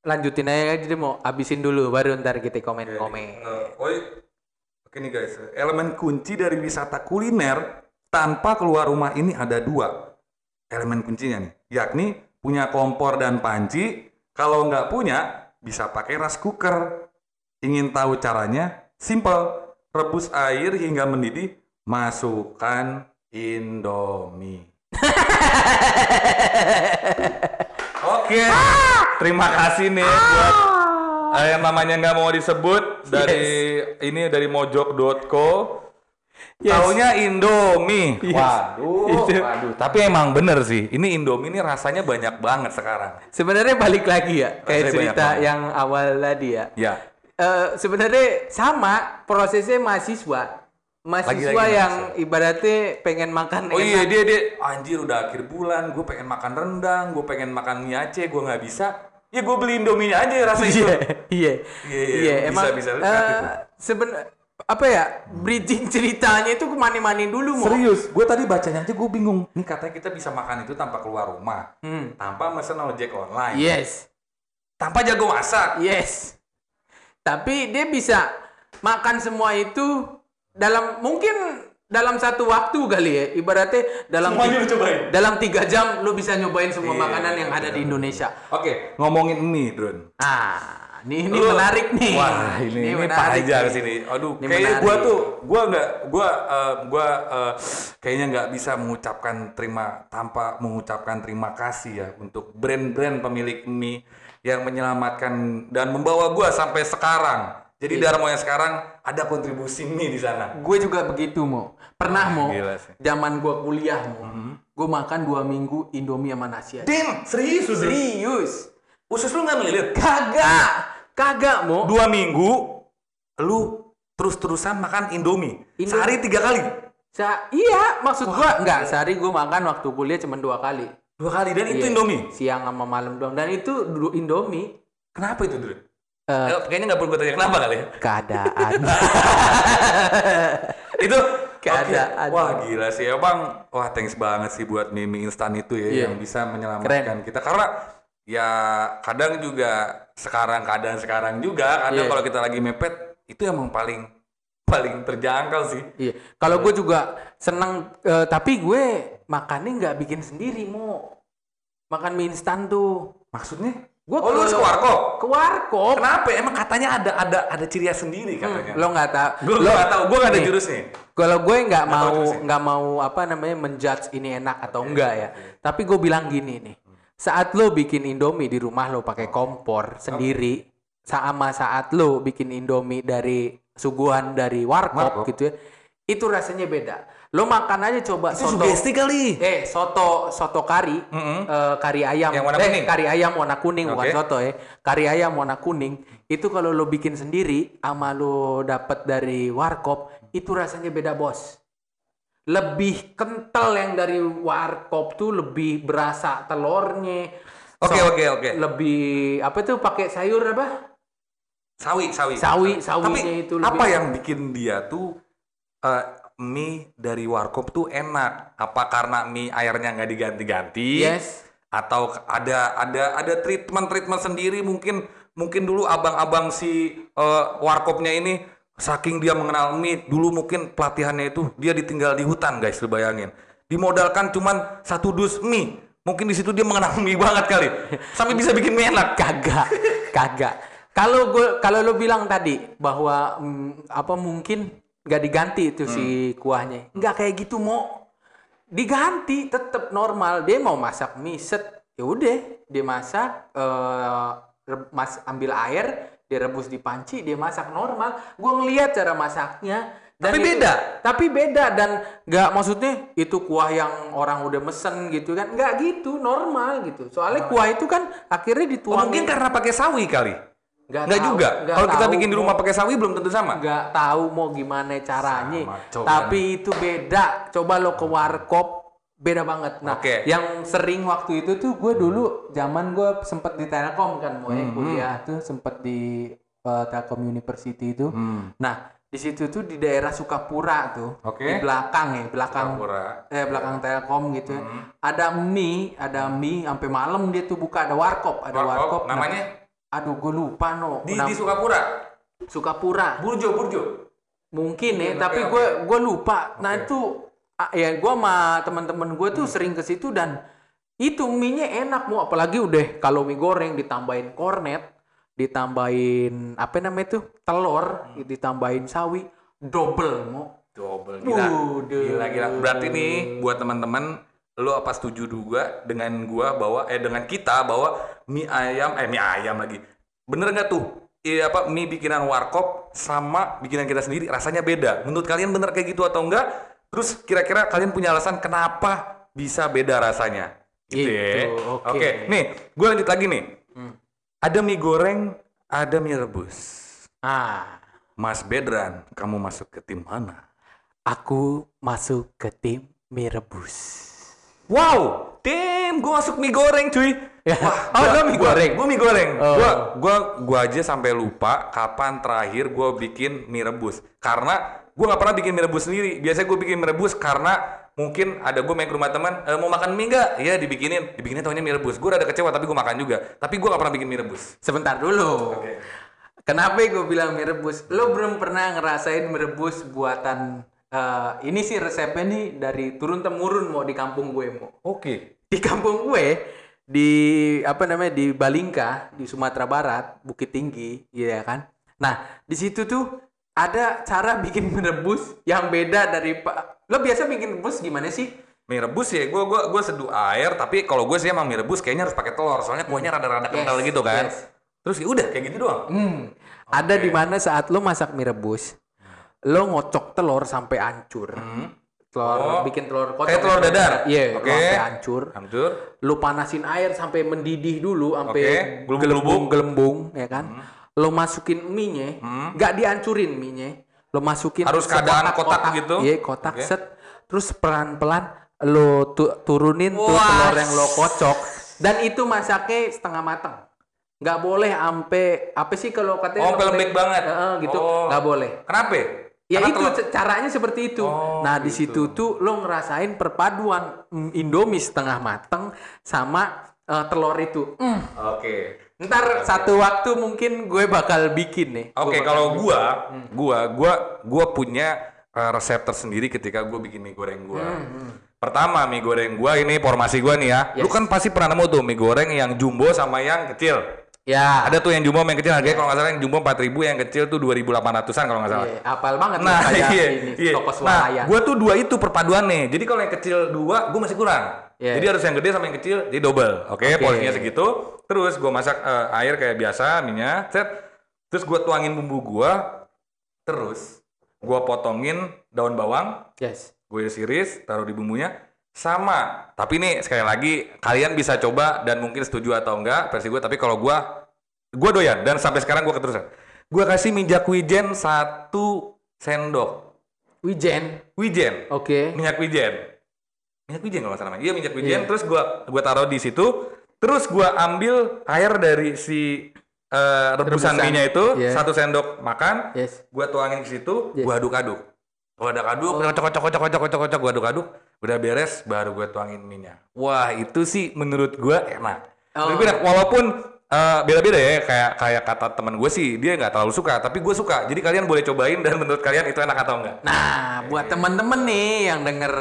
Lanjutin aja aja deh mau abisin dulu baru ntar kita komen-komen.
Eh, iya. Oke nih guys, elemen kunci dari wisata kuliner tanpa keluar rumah ini ada dua. Elemen kuncinya nih, yakni punya kompor dan panci. Kalau nggak punya, bisa pakai rice cooker. Ingin tahu caranya? Simple. Rebus air hingga mendidih, masukkan Indomie. *laughs* Oke, terima kasih nih buat eh, yang namanya nggak mau disebut dari ini dari mojok.co.
Yes.
Taunya Indomie.
Yes.
Waduh,
Itu.
waduh. Tapi emang bener sih. Ini Indomie ini rasanya banyak banget sekarang.
Sebenarnya balik lagi ya kayak
Rasanya
cerita yang awal tadi ya.
Ya.
Eh, sebenarnya sama prosesnya mahasiswa. Mahasiswa
Lagi-lagi
yang ibaratnya pengen makan
Oh iya
enak.
dia dia anjir udah akhir bulan, gue pengen makan rendang, gue pengen makan mie Aceh, gue nggak bisa. Ya gue beli Indomie aja rasa itu.
Iya, iya,
Iya, iya, bisa,
Emang
bisa.
eh,
Kreatif lu.
seben- apa ya bridging ceritanya itu ke mana-mana dulu mau.
Serius, gue tadi bacanya aja gue bingung. Nih katanya kita bisa makan itu tanpa keluar rumah,
Hmm.
tanpa mesen ojek online,
Yes,
tanpa jago masak.
yes. Tapi dia bisa makan semua itu dalam mungkin dalam satu waktu kali ya. Ibaratnya dalam
Semuanya
ti-
lu cobain.
dalam tiga jam lu bisa nyobain semua
Iya,
makanan yang ada di Indonesia.
Oke, ngomongin mie, Drun.
Ah, ini ini
Lu-
menarik nih.
Wah, ini ini, Fajar
nih.
sini. Aduh,
Ini
kayaknya
menarik.
gua tuh gua nggak gua eh, gua eh, kayaknya nggak bisa mengucapkan terima tanpa mengucapkan terima kasih ya untuk brand-brand pemilik mie yang menyelamatkan dan membawa gua sampai sekarang. Jadi
Iya.
Darmo yang sekarang ada kontribusi mie di sana.
Gue juga begitu mau. Pernah mau. Zaman gue kuliah mau. Gue makan dua minggu Indomie sama nasi aja.
Serius?
Serius.
Usus lu nggak melilit?
Kagak. Kagak mau.
Dua minggu lu terus-terusan makan Indomie.
Indomie.
Sehari tiga kali.
Sa iya, maksud gua enggak sehari gua makan waktu kuliah cuma dua kali.
Dua kali dan itu
Iya.
Indomie.
Siang sama malam doang. Dan itu dulu Indomie
Kenapa itu, Drun?
eh,
Eh, kayaknya nggak perlu gue tanya kenapa kali ya?
keadaan. *laughs*
itu
Keadaan.
oke. Wah gila sih emang. Wah thanks banget sih buat mie mie instan itu ya
Iya.
yang bisa menyelamatkan kita. Karena ya kadang juga sekarang keadaan sekarang juga kadang
Iya.
kalau kita lagi mepet itu emang paling paling terjangkau sih.
iya. Kalau gue juga seneng eh, tapi gue makannya nggak bikin sendiri mau. Makan mie instan tuh.
Maksudnya?
Gua
oh lu
ke-
harus ke warkop?
Ke warkop.
Kenapa? Emang katanya ada ada ada ciri khas sendiri katanya.
Lo nggak tahu.
Gue
Lo-
nggak tahu, gue nggak ada jurusnya.
Kalau gue nggak mau nggak mau apa namanya menjudge ini enak atau enggak ya. Tapi gue bilang gini nih. Saat lo bikin Indomie di rumah lo pakai kompor sendiri, sama saat lo bikin Indomie dari suguhan dari warkop
Warkop.
gitu ya, itu rasanya beda. Lo makan aja coba
Itu
soto.
sugesti kali.
Eh, soto soto kari,
Mm-mm.
eh, kari ayam,
Yang warna
eh,
kuning?
kari ayam warna kuning bukan
Oke.
soto ya, kari ayam warna kuning. Itu kalau lo bikin sendiri, ama lo dapet dari warkop, itu rasanya beda bos. Lebih kental yang dari warkop tuh lebih berasa telurnya.
Oke,
So-
oke, oke.
Lebih apa tuh pakai sayur apa?
Sawi, sawi.
Sawi,
Tapi
sawinya itu lebih
apa yang bikin dia tuh eh, mie dari warkop tuh enak? Apa karena mie airnya nggak diganti-ganti?
Yes.
Atau ada ada ada treatment treatment sendiri mungkin mungkin dulu abang-abang si eh, warkopnya ini saking dia mengenal mie dulu mungkin pelatihannya itu dia ditinggal di hutan guys lu bayangin dimodalkan cuman satu dus mie mungkin di situ dia mengenal mie banget kali sampai bisa bikin mie enak
kagak kagak kalau gue kalau lo bilang tadi bahwa mm, apa mungkin nggak diganti itu si kuahnya. Nggak kayak gitu mau diganti tetap normal. Dia mau masak mie set ya udah dia masak re- mas ambil air direbus di panci dia masak normal. Gue ngeliat cara masaknya.
Tapi
itu-
beda.
tapi beda dan nggak maksudnya itu kuah yang orang udah mesen gitu kan. Nggak gitu normal gitu. Soalnya kuah itu kan akhirnya
Oh,
dituangin
mungkin karena pakai sawi kali
Nggak
nggak
tahu,
juga kalau kita bikin di rumah pakai sawi belum tentu sama
nggak tahu mau gimana caranya
Sama,
tapi itu beda coba lo ke warkop beda banget nah
Oke.
yang sering waktu itu tuh gue dulu zaman gue sempet di Telkom kan mau
Hmm,
kuliah tuh sempet di uh, Telkom University itu
Hmm.
nah di situ tuh di daerah Sukapura tuh
Oke.
di belakang ya belakang
Sukapura.
eh belakang Telkom gitu ya.
Hmm.
ada mie ada mie sampai malam dia tuh buka ada warkop ada
Warkop,
warkop, Nah,
namanya
aduh gue lupa no.
Di,
Nam-
di Sukapura?
Sukapura.
Burjo Burjo.
Mungkin ya tapi gue gue lupa. Nah
Oke.
itu ah, ya gue sama teman-teman gue tuh sering ke situ dan itu mie nya enak mau apalagi udah kalau mie goreng ditambahin kornet ditambahin apa namanya tuh telur ditambahin sawi double mau
double. Gila.
Waduh.
gila gila. Berarti nih buat teman-teman lu apa setuju juga dengan gua bahwa eh dengan kita bahwa mie ayam eh mie ayam lagi bener nggak tuh Iya apa mie bikinan warkop sama bikinan kita sendiri rasanya beda. Menurut kalian bener kayak gitu atau enggak? Terus kira-kira kalian punya alasan kenapa bisa beda rasanya? Gitu ya.
Gitu, oke.
Oke, nih gue lanjut lagi nih.
Hmm.
Ada mie goreng, ada mie rebus.
ah
Mas Bedran, kamu masuk ke tim mana?
aku masuk ke tim mie rebus
Wow, tim gue masuk mie goreng cuy.
Ya.
Wah,
Oh, lo mie goreng?
Gue mie goreng.
Oh.
Gua gua gua aja sampai lupa kapan terakhir gue bikin mie rebus. Karena gue nggak pernah bikin mie rebus sendiri. Biasanya gue bikin mie rebus karena mungkin ada gue main ke rumah teman, "Eh, mau makan mie nggak? Iya dibikinin. Dibikinin tahunya mie rebus. Gue rada kecewa tapi gue makan juga. Tapi gue nggak pernah bikin mie rebus.
sebentar dulu Kenapa gue bilang mie rebus? Lo belum pernah ngerasain mie rebus buatan eh, ini sih resepnya nih dari turun temurun mau di kampung gue mau.
Oke.
Di kampung gue di apa namanya di Balingka di Sumatera Barat Bukit Tinggi, iya kan? Nah di situ tuh ada cara *laughs* bikin mie rebus yang beda dari pak. Lo biasa bikin rebus gimana sih?
Mie rebus ya, gue gua gua seduh air. Tapi kalau gue sih emang mie rebus kayaknya harus pakai telur. Soalnya kuahnya rada-rada kental
Yes,
gitu kan.
yes.
Terus ya udah kayak gitu doang.
Hmm. Ada di mana saat lo masak mie rebus, lo ngocok telur sampai hancur.
Hmm.
Telur
Oh.
bikin telur kocok.
Kayak telur
ya,
dadar?
Iya,
Oke.
sampai hancur.
Hancur.
Lo panasin air sampai mendidih dulu sampai
Oke, gelembung-gelembung.
gelembung ya kan. Lo masukin mie-nya,
Hmm.
dihancurin mie-nya. Lo masukin
Harus keadaan
sekotak-kotak
kotak gitu?
Iya, kotak
Oke.
set. Terus pelan-pelan lo tu- turunin tuh telur yang lo kocok dan itu masaknya setengah matang. Nggak boleh ampe apa sih kalau katanya
Oh, lembek banget.
Heeh, gitu.
Oh.
Nggak boleh.
Kenapa?
Ya
Karena
itu caranya seperti itu.
Oh,
nah di
gitu.
situ tuh lo ngerasain perpaduan Indomie setengah mateng sama eh, telur itu. Mm.
Oke.
Ntar satu waktu mungkin gue bakal bikin nih.
Oke,
Gue
kalau gua, gua, gua, gua punya uh, resep tersendiri ketika gua bikin mie goreng gua. Pertama, mie goreng gua ini formasi gua nih ya. Lu
Yes.
kan pasti pernah nemu tuh mie goreng yang jumbo sama yang kecil.
Ya.
Ada tuh yang jumbo yang kecil harganya kalau nggak salah yang jumbo 4000 yang kecil tuh 2800-an kalau nggak salah.
Iya, apal banget
Nah,
tuh kayak
iya,
ini
iya.
toko
Nah, gua tuh dua itu perpaduannya. Jadi kalau yang kecil dua, gua masih kurang.
Iya.
Jadi harus yang gede sama yang kecil, jadi double. Oke,
Oke.
porsinya segitu. Terus gua masak eh, air kayak biasa, minyak, set. Terus gua tuangin bumbu gua. Terus gua potongin daun bawang,
yes.
gue iris taruh di bumbunya sama. Tapi nih sekali lagi kalian bisa coba dan mungkin setuju atau enggak versi gue tapi kalau gue gue doyan. Dan sampai sekarang gue keterusan. Gue kasih minyak wijen satu sendok.
Wijen.
wijen.
Oke.
minyak wijen. Minyak wijen kalau salah iya minyak wijen.
Iya.
terus gua gua taruh di situ. Terus gua ambil air dari si eh, rebusan
Rebusan.
minyak itu.
Iya.
satu sendok makan.
Yes.
gua tuangin ke situ.
Iya.
gua aduk-aduk. Gua aduk-aduk. Kocok kocok kocok kocok kocok kocok gua aduk-aduk udah beres baru gua tuangin minyak wah itu sih menurut gua enak
Oh.
Tapi enak. walaupun eh, beda-beda ya kayak kayak kata teman gue sih dia nggak terlalu suka tapi gue suka jadi kalian boleh cobain dan menurut kalian itu enak atau enggak
Nah, buat temen-temen nih yang denger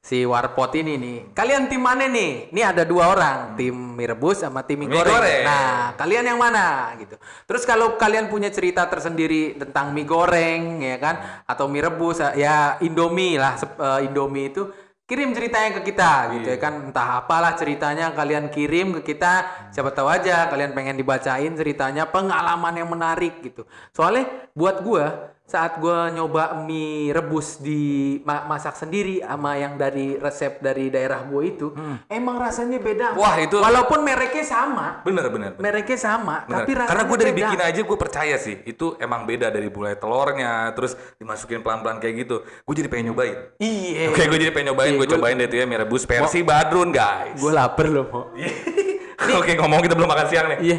si Warpot ini nih, kalian tim mana nih? Ini ada dua orang, tim mie rebus sama tim mie
Mie
goreng.
goreng.
Nah, kalian yang mana gitu? Terus kalau kalian punya cerita tersendiri tentang mie goreng, ya kan? Atau mie rebus, ya Indomie lah, eh, Indomie itu kirim ceritanya ke kita gitu ya kan entah apalah ceritanya kalian kirim ke kita siapa tahu aja kalian pengen dibacain ceritanya pengalaman yang menarik gitu soalnya buat gua saat gua nyoba mie rebus di ma- masak sendiri sama yang dari resep dari daerah gua itu emang rasanya beda
Wah, itu-
walaupun mereknya sama
bener bener, bener.
mereknya sama
Bener.
tapi rasanya
Karena gue dari
beda.
bikin aja gue percaya sih itu emang beda dari mulai telurnya terus dimasukin pelan-pelan kayak gitu. Gue jadi pengen nyobain.
iya
Oke, gue jadi pengen nyobain.
Iya,
gue
gua-
cobain deh tuh ya mie rebus versi Badrun guys.
gua lapar loh Mo. *laughs*
Oke ngomong kita belum makan siang nih.
iya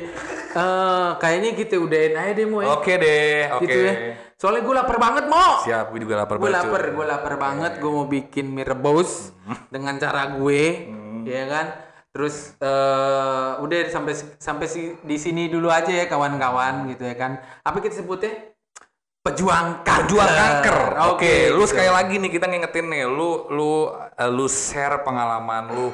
Eh, kayaknya kita udahin aja deh Mo ya.
Oke deh, oke.
gitu ya. Soalnya gue lapar banget mau.
Siap, gue juga lapar
Gue
banget.
lapar,
cuy.
gue lapar banget. Gue mau bikin mie rebus dengan cara gue, ya kan. Terus eh udah sampai sampai si, di sini dulu aja ya kawan-kawan gitu ya kan. Apa kita sebutnya? Pejuang kanker.
Jual kanker. Oke, lu
gitu.
sekali lagi nih kita ngingetin nih, lu lu eh, lu share pengalaman lu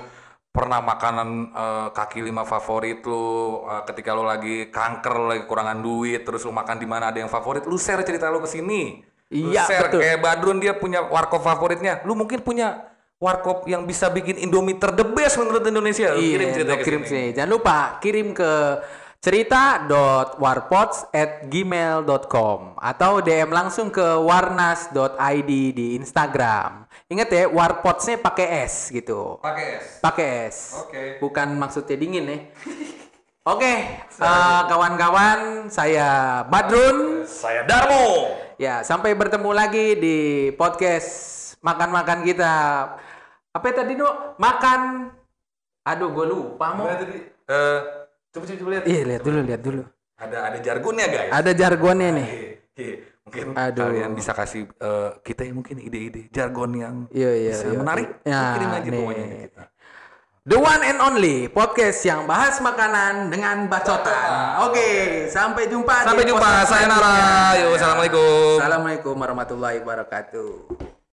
pernah makanan eh, kaki lima favorit lu eh, ketika lu lagi kanker, lagi kurangan duit, terus lu makan di mana ada yang favorit, lu share cerita lu ke sini.
Iya,
share
betul.
kayak Badrun dia punya warkop favoritnya. Lu mungkin punya warkop yang bisa bikin Indomie ter the best menurut Indonesia. Lu kirim
Iya,
cerita
lo
ke
kirim
sini.
sini. Jangan lupa kirim ke cerita.warpots at gmail.com atau DM langsung ke warnas.id di Instagram. Ingat ya, warpotsnya pakai S gitu.
Pakai es.
Pakai S.
Oke.
Bukan maksudnya dingin ya. *laughs* Oke, eh, kawan-kawan, saya Badrun.
Saya Darmo.
Ya, sampai bertemu lagi di podcast makan-makan kita. Apa tadi, Dok? Makan. Aduh, gue lupa mau.
Gimana tadi? Eh, coba coba coba lihat.
Iya, lihat dulu, lihat dulu.
Ada ada jargonnya guys.
Ada jargonnya nih.
Iya. Mungkin
Aduh.
kalian bisa kasih eh, kita ya mungkin ide-ide jargon yang
Iya, iya,
bisa
iya.
menarik.
Ya,
Kirim aja
nih.
pokoknya kita.
The one and only podcast yang bahas makanan dengan bacotan. *laughs* Oke, sampai jumpa. di
Sampai jumpa. Sayonara.
selanjutnya.
Yuk, assalamualaikum.
Assalamualaikum warahmatullahi wabarakatuh.